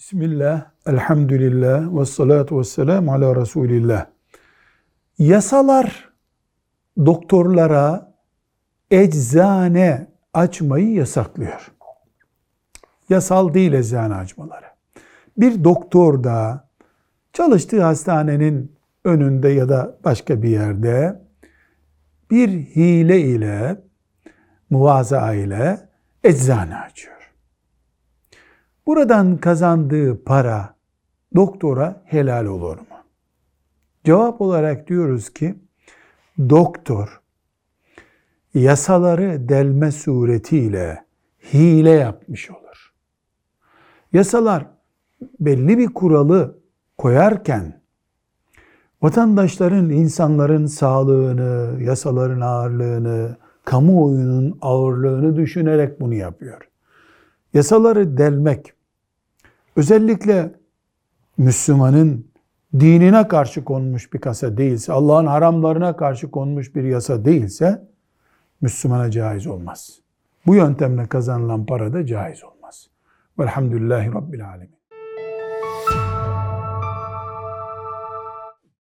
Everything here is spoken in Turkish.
Bismillah, elhamdülillah, ve salatu ve selamu ala Resulillah. Yasalar doktorlara eczane açmayı yasaklıyor. Yasal değil eczane açmaları. Bir doktor da çalıştığı hastanenin önünde ya da başka bir yerde bir hile ile, muvaza ile eczane açıyor. Buradan kazandığı para doktora helal olur mu? Cevap olarak diyoruz ki doktor yasaları delme suretiyle hile yapmış olur. Yasalar belli bir kuralı koyarken vatandaşların, insanların sağlığını, yasaların ağırlığını, kamuoyunun ağırlığını düşünerek bunu yapıyor. Yasaları delmek, özellikle Müslümanın dinine karşı konmuş bir kasa değilse, Allah'ın haramlarına karşı konmuş bir yasa değilse, Müslümana caiz olmaz. Bu yöntemle kazanılan para da caiz olmaz. Velhamdülillahi Rabbil Alemin.